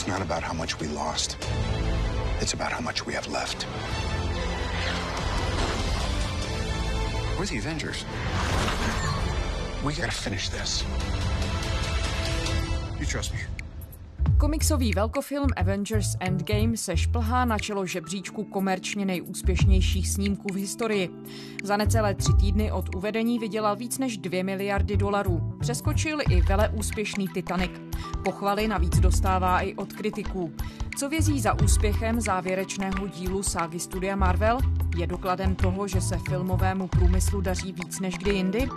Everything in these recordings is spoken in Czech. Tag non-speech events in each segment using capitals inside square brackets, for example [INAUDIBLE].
It's not about how much we lost. It's about how much we have left. We're the Avengers. We gotta finish this. You trust me? Komiksový velkofilm Avengers Endgame se šplhá na čelo žebříčku komerčně nejúspěšnějších snímků v historii. Za necelé tři týdny od uvedení vydělal víc než 2 miliardy dolarů. Přeskočil i vele úspěšný Titanic. Pochvaly navíc dostává i od kritiků. Co vězí za úspěchem závěrečného dílu ságy studia Marvel? Je dokladem toho, že se filmovému průmyslu daří víc než kdy jindy?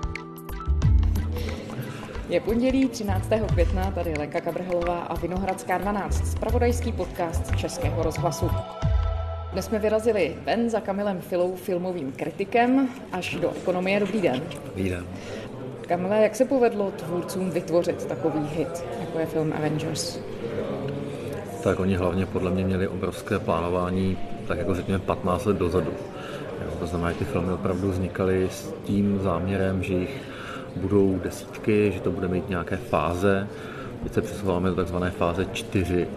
Je pondělí 13. května, tady Lenka Kabrhelová a Vinohradská 12, spravodajský podcast Českého rozhlasu. Dnes jsme vyrazili ven za Kamilem Filou, filmovým kritikem, až do ekonomie. Dobrý den. Dobrý den. Kamile, jak se povedlo tvůrcům vytvořit takový hit, jako je film Avengers? Tak oni hlavně podle mě měli obrovské plánování, tak jako řekněme 15 let dozadu. Jo, to znamená, že ty filmy opravdu vznikaly s tím záměrem, že jich budou desítky, že to bude mít nějaké fáze. Teď se přesouváme do takzvané fáze 4.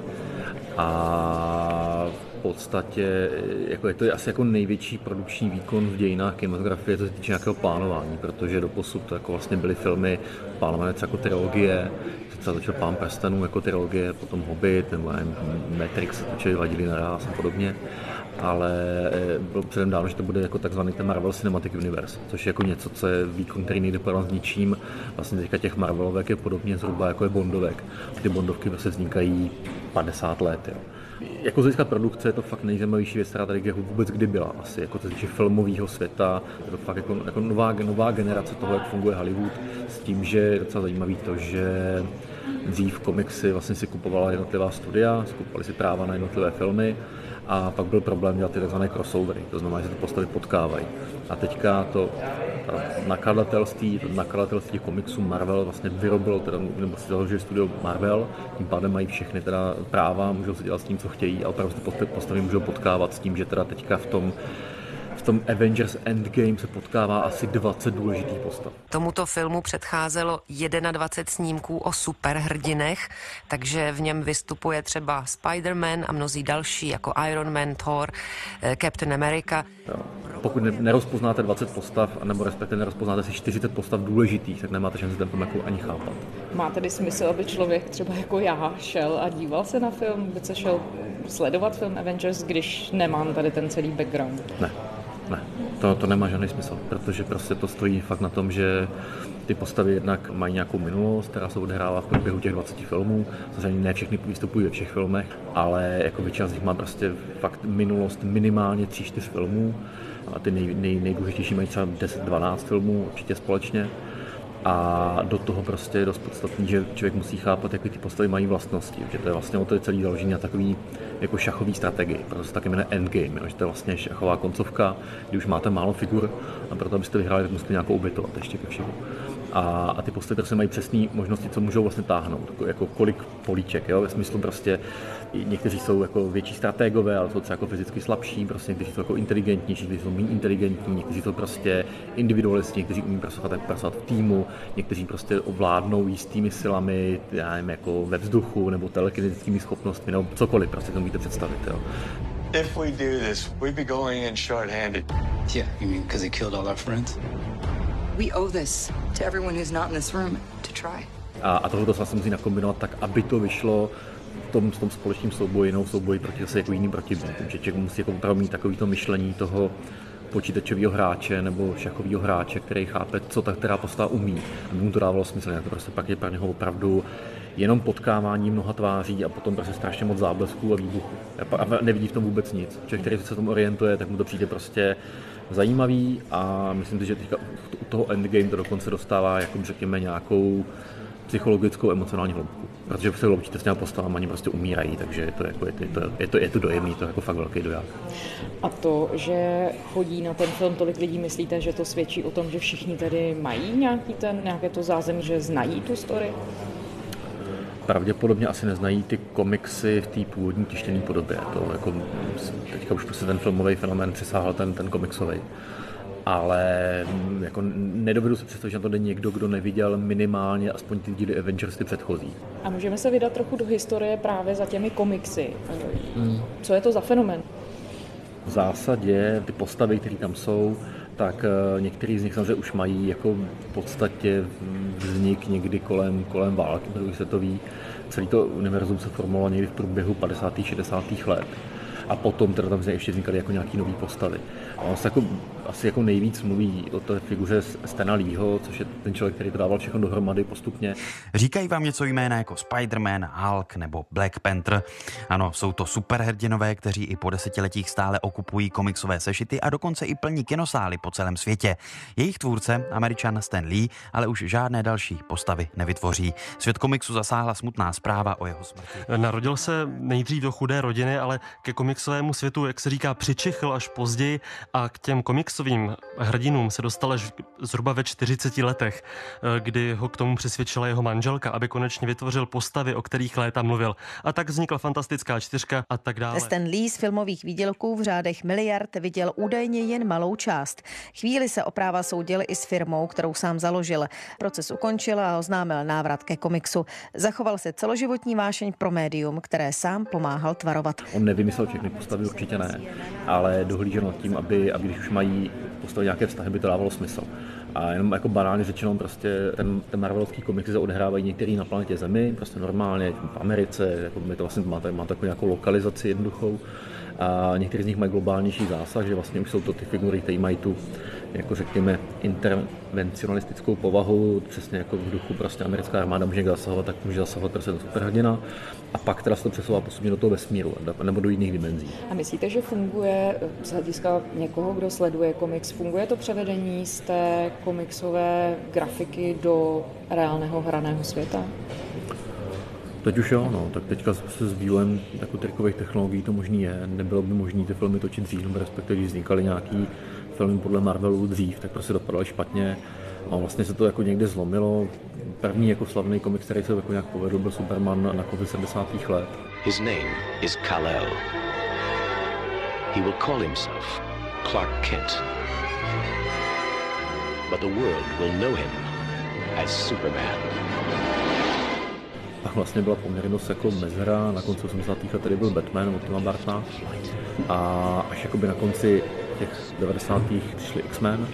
A v podstatě jako je to asi jako největší produkční výkon v dějinách kinematografie, co se týče nějakého plánování, protože do posud to jako vlastně byly filmy plánované jako trilogie, třeba začal Pán prstenů jako trilogie, potom Hobbit, nebo Matrix, točili vadili naraz a podobně ale eh, bylo předem dáno, že to bude jako takzvaný ten Marvel Cinematic Universe, což je jako něco, co je výkon, který nejde porovnat s ničím. Vlastně teďka těch Marvelovek je podobně zhruba jako je Bondovek. Ty Bondovky vlastně vznikají 50 let. Jo. Jako z produkce je to fakt nejzajímavější věc, která tady jako vůbec kdy byla. Asi jako se týče filmového světa, je to fakt jako, jako nová, nová generace toho, jak funguje Hollywood, s tím, že je docela zajímavý to, že dřív komiksy vlastně si kupovala jednotlivá studia, skupovali si práva na jednotlivé filmy a pak byl problém dělat ty tzv. crossovery, to znamená, že ty postavy potkávají. A teďka to nakladatelství, nakladatelství komiksů Marvel vlastně vyrobilo, teda, nebo si založili studio Marvel, tím pádem mají všechny teda práva, můžou si dělat s tím, co chtějí a opravdu ty postavy můžou potkávat s tím, že teda teďka v tom tom Avengers Endgame se potkává asi 20 důležitých postav. Tomuto filmu předcházelo 21 snímků o superhrdinech, takže v něm vystupuje třeba Spider-Man a mnozí další, jako Iron Man, Thor, eh, Captain America. Pokud nerozpoznáte 20 postav, nebo respektive nerozpoznáte si 40 postav důležitých, tak nemáte šanci ten film jako ani chápat. Má tedy smysl, aby člověk třeba jako já šel a díval se na film, by se šel sledovat film Avengers, když nemám tady ten celý background? Ne. Ne, to, to nemá žádný smysl, protože prostě to stojí fakt na tom, že ty postavy jednak mají nějakou minulost, která se odehrává v průběhu těch 20 filmů. Samozřejmě ne všechny vystupují ve všech filmech, ale jako většina z nich má prostě fakt minulost minimálně 3-4 filmů. A ty nej, nej, nejdůležitější mají třeba 10-12 filmů určitě společně. A do toho prostě je dost podstatný, že člověk musí chápat, jaké ty postavy mají vlastnosti. Že to je vlastně o to je celý založení na takový jako šachový strategii, proto se taky jmenuje endgame, jo, že to je vlastně šachová koncovka, kdy už máte málo figur a proto abyste vyhráli, tak musíte nějakou obětovat ještě ke všemu a, a ty postavy prostě mají přesné možnosti, co můžou vlastně táhnout, jako, jako kolik políček, jo, ve smyslu prostě někteří jsou jako větší strategové, ale jsou třeba jako fyzicky slabší, prostě někteří jsou jako inteligentnější, někteří jsou méně inteligentní, někteří jsou prostě individualisti, někteří umí pracovat, pracovat v týmu, někteří prostě ovládnou jistými silami, já nevím, jako ve vzduchu nebo telekinetickými schopnostmi, nebo cokoliv, prostě to můžete představit, jo. If we do this, we'd be going in short-handed. Yeah, you mean because he killed all our friends? We owe this to everyone who's not in this room to try. A, a tohle se vlastně musí nakombinovat tak, aby to vyšlo v tom, v tom společném souboji, jinou souboji proti zase jako jiným protivníkům. Že člověk musí jako opravdu mít takovýto myšlení toho počítačového hráče nebo šachového hráče, který chápe, co ta která postava umí. Aby mu to dávalo smysl, to prostě pak je pro něho opravdu jenom potkávání mnoha tváří a potom prostě strašně moc záblesků a výbuchů. A nevidí v tom vůbec nic. Člověk, který se tomu orientuje, tak mu to přijde prostě zajímavý a myslím si, že teďka u toho endgame to dokonce dostává, jako řekněme, nějakou psychologickou, emocionální hloubku. Protože se loučíte s těma postavami, oni prostě umírají, takže je to, jako, je to, je to, je to, je to dojemný, to je jako fakt velký doják. A to, že chodí na ten film tolik lidí, myslíte, že to svědčí o tom, že všichni tady mají nějaký ten, nějaké to zázemí, že znají tu story? Pravděpodobně asi neznají ty komiksy v té původní tištěné podobě. To jako, teďka už prostě ten filmový fenomén přesáhl ten, ten komiksový. ale mm, jako nedovedu si představit, že to jde někdo, kdo neviděl minimálně aspoň ty díly Avengers ty předchozí. A můžeme se vydat trochu do historie právě za těmi komiksy. Hmm. Co je to za fenomen? V zásadě ty postavy, které tam jsou, tak eh, některý z nich samozřejmě už mají jako v podstatě vznik někdy kolem, kolem války druhé světové. Celý to univerzum se formovalo někdy v průběhu 50. 60. let a potom teda tam ještě vznikaly jako nějaký nové postavy. A on se jako, asi jako nejvíc mluví o té figuře Stena Leeho, což je ten člověk, který to dával všechno dohromady postupně. Říkají vám něco jména jako Spider-Man, Hulk nebo Black Panther? Ano, jsou to superhrdinové, kteří i po desetiletích stále okupují komiksové sešity a dokonce i plní kinosály po celém světě. Jejich tvůrce, američan Stan Lee, ale už žádné další postavy nevytvoří. Svět komiksu zasáhla smutná zpráva o jeho smrti. Narodil se nejdřív do chudé rodiny, ale ke komiksu komiksovému světu, jak se říká, přičichl až později a k těm komiksovým hrdinům se dostal až zhruba ve 40 letech, eh, kdy ho k tomu přesvědčila jeho manželka, aby konečně vytvořil postavy, o kterých léta mluvil. A tak vznikla fantastická čtyřka a tak dále. Stan Lee z filmových výdělků v řádech miliard viděl údajně jen malou část. Chvíli se o práva soudil i s firmou, kterou sám založil. Proces ukončil a oznámil návrat ke komiksu. Zachoval se celoživotní vášeň pro médium, které sám pomáhal tvarovat. On nevymyslel všechny postavy, určitě ne, ale dohlížel nad tím, aby, aby když už mají postavit nějaké vztahy, by to dávalo smysl. A jenom jako banálně řečeno, prostě ten, ten Marvelovský komiksy se odehrávají některý na planetě Zemi, prostě normálně v Americe, jako my to vlastně máte, má takovou nějakou lokalizaci jednoduchou. A některý z nich mají globálnější zásah, že vlastně už jsou to ty figury, které mají tu jako řekněme, intervencionalistickou povahu, přesně jako v duchu prostě americká armáda může zasahovat, tak může zasahovat prostě do superhrdina a pak teda se to přesouvá postupně do toho vesmíru nebo do jiných dimenzí. A myslíte, že funguje z hlediska někoho, kdo sleduje komiks, funguje to převedení z té komiksové grafiky do reálného hraného světa? Teď už jo, no, tak teďka se s vývojem jako trikových technologií to možný je. Nebylo by možné ty filmy točit dřív, nebo respektive když vznikaly nějaký filmy podle Marvelu dřív, tak prostě dopadaly špatně. A vlastně se to jako někde zlomilo. První jako slavný komik, který se jako nějak povedl, byl Superman na konci 70. let. His name is Kal-El. He will call himself Clark Kent. But the world will know him as Superman. Pak vlastně byla poměrně dost jako mezera, na konci 80. let tady byl Batman od Tima Bartna a až jakoby na konci těch 90. přišli X-Men,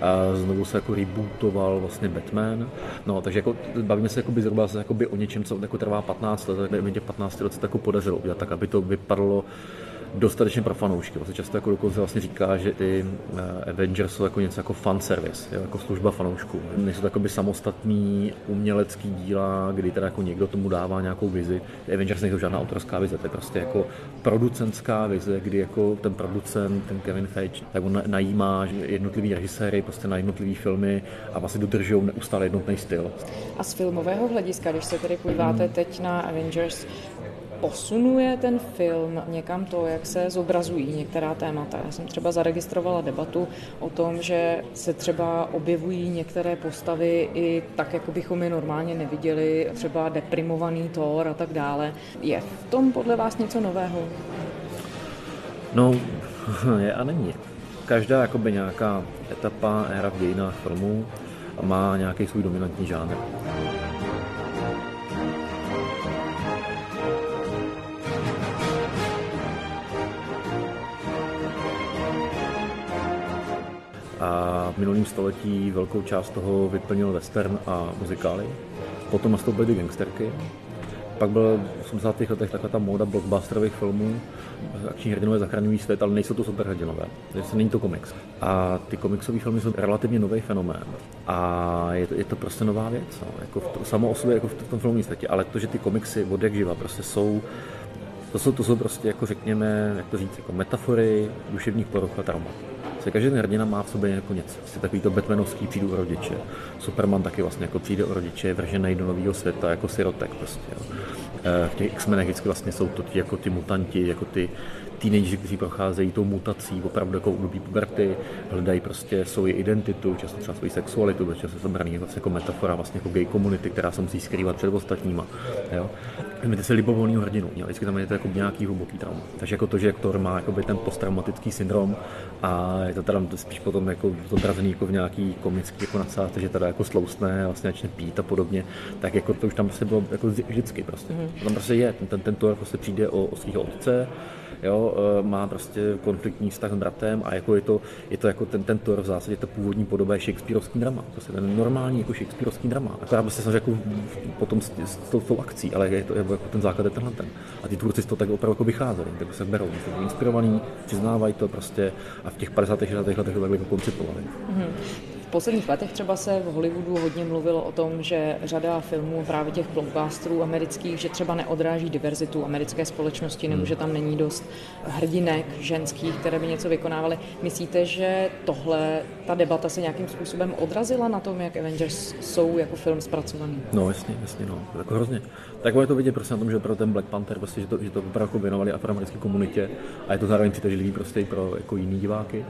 a znovu se jako rebootoval vlastně Batman. No, takže jako bavíme se jakoby zhruba jakoby o něčem, co jako trvá 15 let, tak mi těch 15 let se jako podařilo udělat tak, aby to vypadalo dostatečně pro fanoušky. Vlastně často jako dokonce vlastně říká, že ty eh, Avengers jsou jako něco jako fanservice, jako služba fanoušků. Nejsou to samostatný umělecký díla, kdy teda jako někdo tomu dává nějakou vizi. Ty Avengers nejsou žádná autorská vize, to je prostě jako producentská vize, kdy jako ten producent, ten Kevin Feige, tak on najímá jednotlivý režiséry prostě na jednotlivý filmy a vlastně dodržují neustále jednotný styl. A z filmového hlediska, když se tedy podíváte hmm. teď na Avengers, posunuje ten film někam to, jak se zobrazují některá témata. Já jsem třeba zaregistrovala debatu o tom, že se třeba objevují některé postavy i tak, jako bychom je normálně neviděli, třeba deprimovaný Thor a tak dále. Je v tom podle vás něco nového? No, [LAUGHS] je a není. Každá jakoby nějaká etapa, éra v dějinách filmů má nějaký svůj dominantní žánr. A v minulém století velkou část toho vyplnil western a muzikály. Potom nastoupily gangsterky. Pak byl v 80. letech taková ta móda blockbusterových filmů, akční hrdinové zachraňují svět, ale nejsou to superhrdinové. To není to komiks. A ty komiksové filmy jsou relativně nový fenomén. A je to, je to prostě nová věc. No. Jako v to, samo o sobě, jako v, v tom filmovém světě. Ale to, že ty komiksy od jak živa prostě jsou to jsou, to jsou prostě, jako řekněme, jak to říct, jako metafory duševních poruch a traumat se každý hrdina má v sobě jako něco. Prostě takový to Batmanovský přijde o rodiče. Superman taky vlastně jako přijde o rodiče, vržený do nového světa, jako sirotek prostě. Jo. Eh, v těch X-menech vždycky vlastně jsou to ti, jako ty mutanti, jako ty, teenageři, kteří procházejí tou mutací, opravdu jako období puberty, hledají prostě svoji identitu, často třeba svoji sexualitu, často to braný vlastně jako metafora vlastně jako gay komunity, která se musí skrývat před ostatníma. Jo? Vezměte si libovolný hrdinu, jo? vždycky tam je to jako nějaký hluboký trauma. Takže jako to, že aktor má jakoby ten posttraumatický syndrom a je to teda spíš potom jako zobrazený jako v nějaký komický jako nadsázce, že teda jako slousne a vlastně začne pít a podobně, tak jako to už tam prostě bylo jako vždycky prostě. Mm-hmm. Tam prostě je, ten, ten, ten to prostě přijde o, o svého otce, jo, e, má prostě konfliktní vztah s bratem a jako je to, je to jako ten, ten Thor v zásadě ta původní podoba je Shakespeareovský drama, prostě ten normální jako Shakespeareovský drama, akorát prostě jsem jako potom s, s, tou, tou akcí, ale je to jako ten základ je tenhle ten. A ty tvůrci z toho tak opravdu jako vycházeli, tak se berou, jsou inspirovaní, přiznávají to prostě a v těch 50. 60. letech to takhle jako koncipovali. Mm-hmm posledních letech třeba se v Hollywoodu hodně mluvilo o tom, že řada filmů právě těch blockbusterů amerických, že třeba neodráží diverzitu americké společnosti, nebo hmm. že tam není dost hrdinek ženských, které by něco vykonávaly. Myslíte, že tohle, ta debata se nějakým způsobem odrazila na tom, jak Avengers jsou jako film zpracovaný? No jasně, jasně, no, jako hrozně. Tak je to vidět prostě na tom, že pro ten Black Panther, prostě, že to, že to opravdu jako věnovali afroamerické komunitě a je to zároveň přitažlivý prostě i pro jako jiný diváky.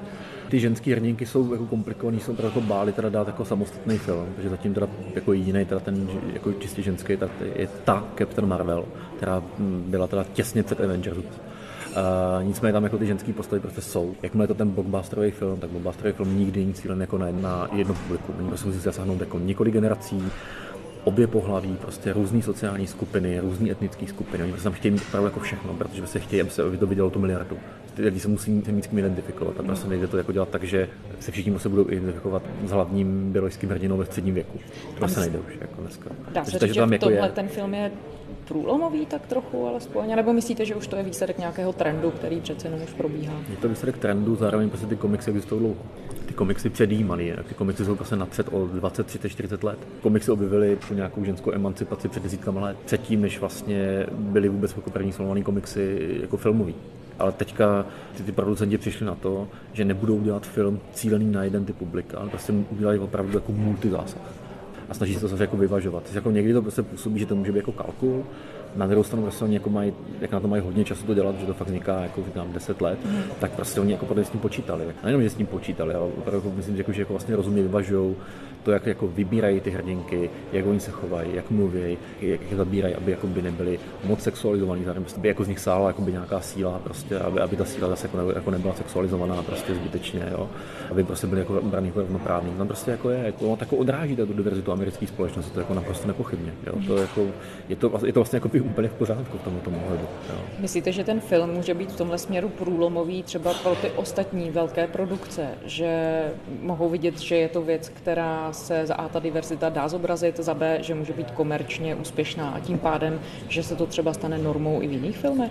Ty ženské hrdinky jsou jako komplikovaný, jsou jako báli teda dát jako samostatný film, takže zatím teda jako jediný, teda ten jako čistě ženský, tak je ta Captain Marvel, která hm, byla teda těsně před Avengers. Uh, nicméně tam jako ty ženské postavy prostě jsou. Jakmile je to ten blockbusterový film, tak blockbusterový film nikdy není cílen jako na, na jedno publikum. Oni prostě musí zasáhnout jako několik generací, obě pohlaví, prostě různé sociální skupiny, různé etnické skupiny. Oni prostě tam chtějí mít opravdu jako všechno, protože se chtějí, aby se to vidělo tu miliardu. Ty lidi se musí mít s kým identifikovat a prostě nejde to jako dělat tak, že se všichni se budou identifikovat s hlavním biologickým hrdinou ve středním věku. To se nejde už jako dneska. Dá se říct, že tam jako tohle je... ten film je průlomový tak trochu alespoň, nebo myslíte, že už to je výsledek nějakého trendu, který přece jenom už probíhá? Je to výsledek trendu, zároveň prostě ty komiksy existují dlouho ty komiksy předjímaný. Ty komiksy jsou prostě napřed o 20, 30, 40 let. Komiksy objevily pro nějakou ženskou emancipaci před desítkama let, předtím, než vlastně byly vůbec jako první filmované komiksy jako filmový. Ale teďka ty, ty producenti přišli na to, že nebudou dělat film cílený na jeden typ publika, ale prostě udělají opravdu jako multizásah a snaží se to zase jako vyvažovat. Jako někdy to prostě působí, že to může být jako kalkul, na druhou stranu prostě oni jako mají, jak na to mají hodně času to dělat, že to fakt vzniká jako říkám 10 let, mm. tak prostě oni jako podle s tím počítali. A nejenom, že s tím počítali, ale opravdu jako myslím, že jako, že jako vlastně rozumně vyvažují to, jak jako vybírají ty hrdinky, jak oni se chovají, jak mluví, jak je zabírají, aby jako by nebyli moc sexualizovaní, zároveň prostě by jako z nich sála jako by nějaká síla, prostě, aby, aby ta síla zase jako, ne, jako nebyla sexualizovaná prostě zbytečně, jo? aby prostě byli jako braní jako rovnoprávní. Tam prostě jako je, jako, tak odráží tu diverzitu americké společnosti, to je jako naprosto nepochybně. Jo? To jako, je, to, je to vlastně jako úplně v pořádku v tomto ohledu. Myslíte, že ten film může být v tomhle směru průlomový třeba pro ty ostatní velké produkce, že mohou vidět, že je to věc, která se za A ta diverzita dá zobrazit, za B, že může být komerčně úspěšná a tím pádem, že se to třeba stane normou i v jiných filmech?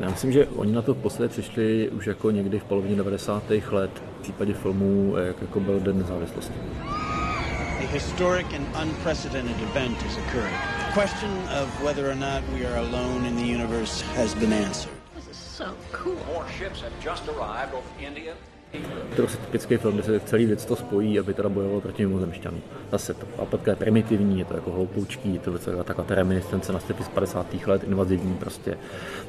Já myslím, že oni na to posledy přišli už jako někdy v polovině 90. let v případě filmů, jak jako byl Den nezávislosti. A historic and unprecedented event is occurring. The question of whether or not we are alone in the universe has been answered. This is so cool. More ships have just arrived over India, to je typický film, kde se celý lidstvo spojí, aby teda bojovalo proti mimozemšťanům. Zase to a je primitivní, je to jako hloupoučký, je to taková ta reminiscence na z 50. let, invazivní prostě.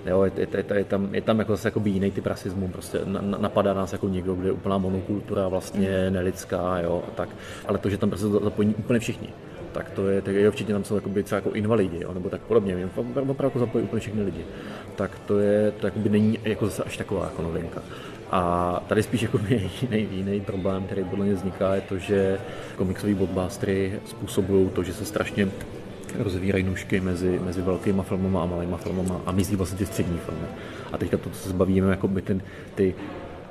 Jo, je, je, je, je, tam, je tam jako zase jako jiný typ rasismu, prostě na, napadá nás jako někdo, kde je úplná monokultura, vlastně nelidská, jo, tak. Ale to, že tam prostě zapojí úplně všichni tak to je, tak je určitě tam jsou jakoby třeba jako invalidi, jo, nebo tak podobně, opravdu jako zapojí úplně všechny lidi. Tak to je, to jakoby není jako zase až taková jako novinka. A tady spíš jako [LAUGHS] jiný, problém, který podle mě vzniká, je to, že komiksové blockbustery způsobují to, že se strašně rozvírají nůžky mezi, mezi velkýma filmama a malýma filmama a mizí vlastně ty střední filmy. A teďka to, co se zbavíme, jako by ten, ty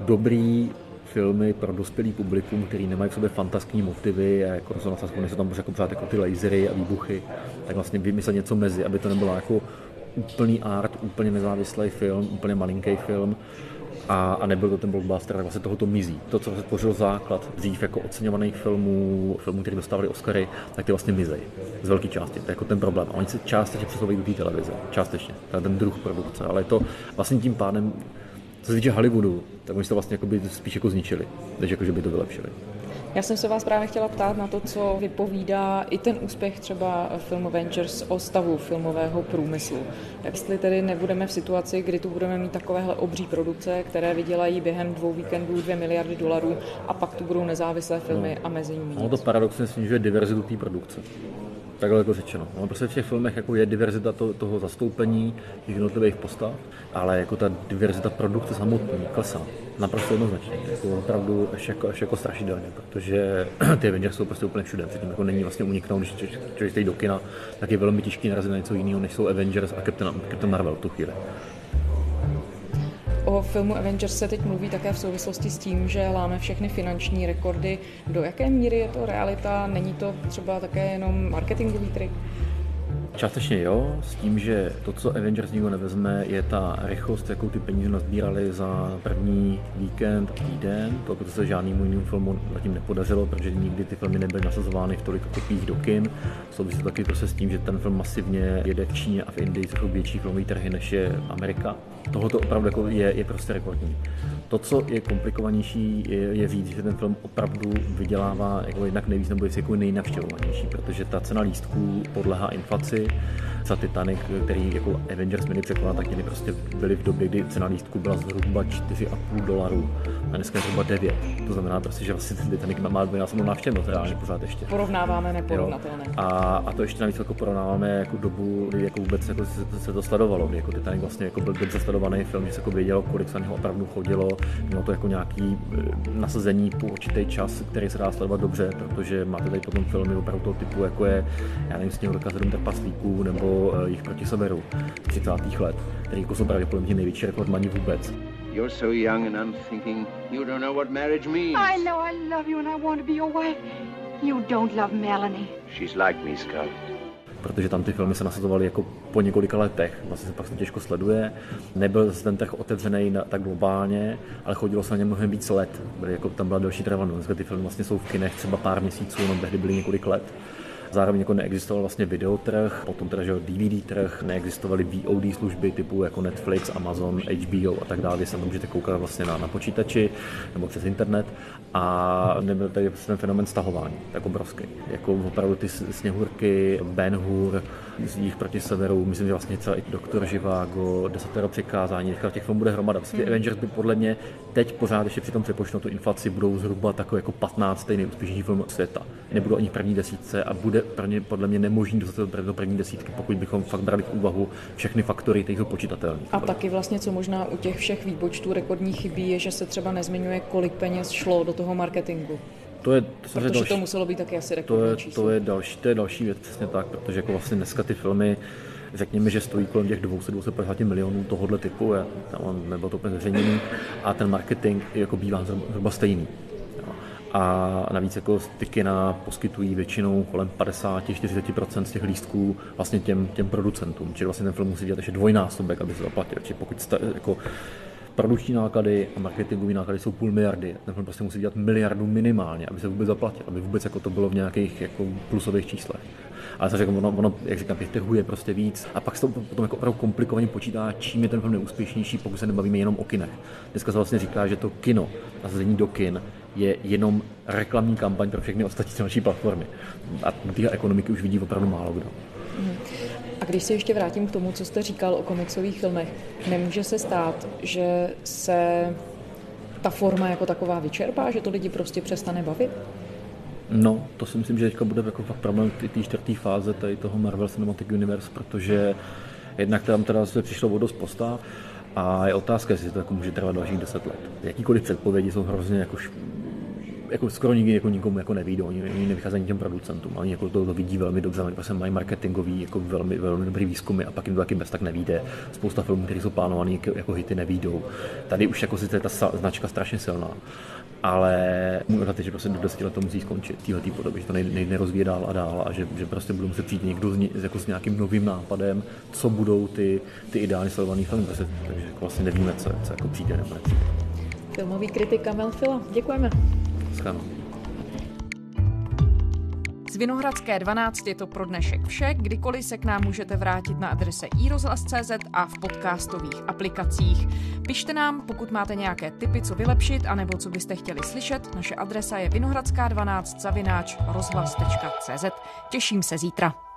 dobrý filmy pro dospělý publikum, který nemají v sobě fantaskní motivy a jako rezonace, jsou tam jako pořád jako ty lasery a výbuchy, tak vlastně vymyslet něco mezi, aby to nebylo jako úplný art, úplně nezávislý film, úplně malinký film, a, a nebyl to ten blockbuster, tak vlastně tohoto mizí. To, co se tvořil základ dřív jako oceňovaných filmů, filmů, které dostávali Oscary, tak ty vlastně mizej z velké části. To je jako ten problém. A oni se částečně přesouvají do té televize, částečně. To je ten druh produkce, ale je to vlastně tím pádem, co se týče Hollywoodu, tak oni se to vlastně jako by spíš jako zničili, než jako, že by to vylepšili. Já jsem se vás právě chtěla ptát na to, co vypovídá i ten úspěch třeba film Avengers o stavu filmového průmyslu. Jestli tedy nebudeme v situaci, kdy tu budeme mít takovéhle obří produkce, které vydělají během dvou víkendů 2 miliardy dolarů a pak tu budou nezávislé filmy no. a mezi nimi. No to paradoxně snižuje diverzitu té produkce takhle jako řečeno. No, prostě v těch filmech jako je diverzita to, toho zastoupení těch jednotlivých postav, ale jako ta diverzita produkce samotný klesá. Naprosto jednoznačně. Jako opravdu až jako, až jako strašidelně, protože ty Avengers jsou prostě úplně všude. Předtím jako není vlastně uniknout, když člověk jde do kina, tak je velmi těžký narazit na něco jiného, než jsou Avengers a Captain, Captain Marvel tu chvíli. O filmu Avengers se teď mluví také v souvislosti s tím, že láme všechny finanční rekordy. Do jaké míry je to realita? Není to třeba také jenom marketingový trik? Částečně jo, s tím, že to, co Avengers nikdo nevezme, je ta rychlost, jakou ty peníze nazbírali za první víkend a týden. To se žádnému jinému filmu zatím nepodařilo, protože nikdy ty filmy nebyly nasazovány v tolik kopiích do kin. Souvisí to taky prostě s tím, že ten film masivně jede v Číně a v Indii, což jsou větší filmové trhy než je Amerika. Tohle to opravdu jako je, je prostě rekordní. To, co je komplikovanější, je, je říct, že ten film opravdu vydělává jako jednak nejvíc nebo je jako nejnavštěvovanější, protože ta cena lístků podlehá inflaci aí. Za Titanic, který jako Avengers měli překonat, tak měli prostě byli v době, kdy cena lístku byla zhruba 4,5 dolarů a dneska je zhruba 9. To znamená prostě, že vlastně ten Titanic má dvojnásobnou návštěvnost reálně pořád ještě. Porovnáváme neporovnatelné. A, a, to ještě navíc jako porovnáváme jako dobu, kdy jako vůbec jako se, se, to sledovalo, kdy jako Titanic vlastně jako byl dobře sledovaný film, že se jako vědělo, kolik se na něho opravdu chodilo, mělo to jako nějaký eh, nasazení po určitý čas, který se dá sledovat dobře, protože máte tady potom filmy opravdu toho typu, jako je, já nevím, Sněhurka 7 trpaslíků nebo uh, jich proti severu z 30. let, který jako jsou pravděpodobně největší rekordmani vůbec. You're so young and unthinking. You don't know what marriage means. I know I love you and I want to be your wife. You don't love Melanie. She's like me, Scarlett protože tam ty filmy se nasazovaly jako po několika letech. Vlastně se pak se těžko sleduje. Nebyl ten trh otevřený na, tak globálně, ale chodilo se na ně mnohem víc let. Byly, jako, tam byla další trvanost. Dneska ty filmy vlastně jsou v kinech třeba pár měsíců, no tehdy byly několik let. Zároveň jako neexistoval vlastně videotrh, potom teda že DVD trh, neexistovaly VOD služby typu jako Netflix, Amazon, HBO a tak dále, kde se můžete koukat vlastně na, na počítači nebo přes internet a nebyl tady ten fenomen stahování, tak obrovský. Jako opravdu ty sněhurky, Ben Hur, z jich proti severu, myslím, že vlastně i Doktor Živágo, Desatero přikázání, těch filmů bude hromada. Vlastně ty hmm. Avengers by podle mě teď pořád ještě při tom přepočtu tu inflaci budou zhruba takový jako 15. nejúspěšnější film světa. Nebudou ani první desítce a bude podle mě nemožný dostat do první desítky, pokud bychom fakt brali v úvahu všechny faktory, které jsou počítatelné. A taky vlastně, co možná u těch všech výpočtů rekordních chybí, je, že se třeba nezmiňuje, kolik peněz šlo do toho marketingu. To je, to protože další, to muselo být taky asi to je, to je, další, to je další věc, přesně tak, protože jako vlastně dneska ty filmy řekněme, že stojí kolem těch 200-250 milionů tohohle typu, je, tam nebylo to úplně a ten marketing jako bývá zhruba stejný a navíc jako ty kina poskytují většinou kolem 50-40% z těch lístků vlastně těm, těm producentům, čili vlastně ten film musí dělat ještě dvojnásobek, aby se zaplatil. Čili pokud sta, jako produkční náklady a marketingové náklady jsou půl miliardy, ten film prostě musí dělat miliardu minimálně, aby se vůbec zaplatil, aby vůbec jako to bylo v nějakých jako plusových číslech. Ale řekl, ono, ono, jak říkám, těch prostě víc. A pak se to potom jako opravdu komplikovaně počítá, čím je ten film neúspěšnější, pokud se nebavíme jenom o kinech. Dneska se vlastně říká, že to kino, a do kin, je jenom reklamní kampaň pro všechny ostatní další platformy. A ty ekonomiky už vidí opravdu málo kdo. A když se ještě vrátím k tomu, co jste říkal o komiksových filmech, nemůže se stát, že se ta forma jako taková vyčerpá, že to lidi prostě přestane bavit? No, to si myslím, že teďka bude jako fakt problém té čtvrté fáze tady toho Marvel Cinematic Universe, protože jednak tam teda se přišlo o dost postav, a je otázka, jestli to jako může trvat dalších 10 let. Jakýkoliv předpovědi jsou hrozně jako jako skoro nikdy jako nikomu jako nevídou, oni, oni nevycházejí těm producentům, oni jako to, to vidí velmi dobře, oni prostě mají marketingový jako velmi, velmi dobrý výzkumy a pak jim to taky bez tak nevíde. Spousta filmů, které jsou plánované jako, jako hity, nevídou. Tady už jako sice ta značka strašně silná, ale můj odhad je, že prostě do deseti let to musí skončit v této podobě, že to nejde nerozvíje dál a dál a že, že prostě budou muset přijít někdo s, jako s nějakým novým nápadem, co budou ty, ty ideálně sledované filmy, prostě, takže jako vlastně nevíme, co, co jako přijde nebo nepřijde. Filmový kritik Kamel Fila, děkujeme. Schano. Z Vinohradské 12 je to pro dnešek vše. Kdykoliv se k nám můžete vrátit na adrese iRozhlas.cz a v podcastových aplikacích. Pište nám, pokud máte nějaké tipy, co vylepšit, anebo co byste chtěli slyšet. Naše adresa je vinohradská12 zavináč rozhlas.cz. Těším se zítra.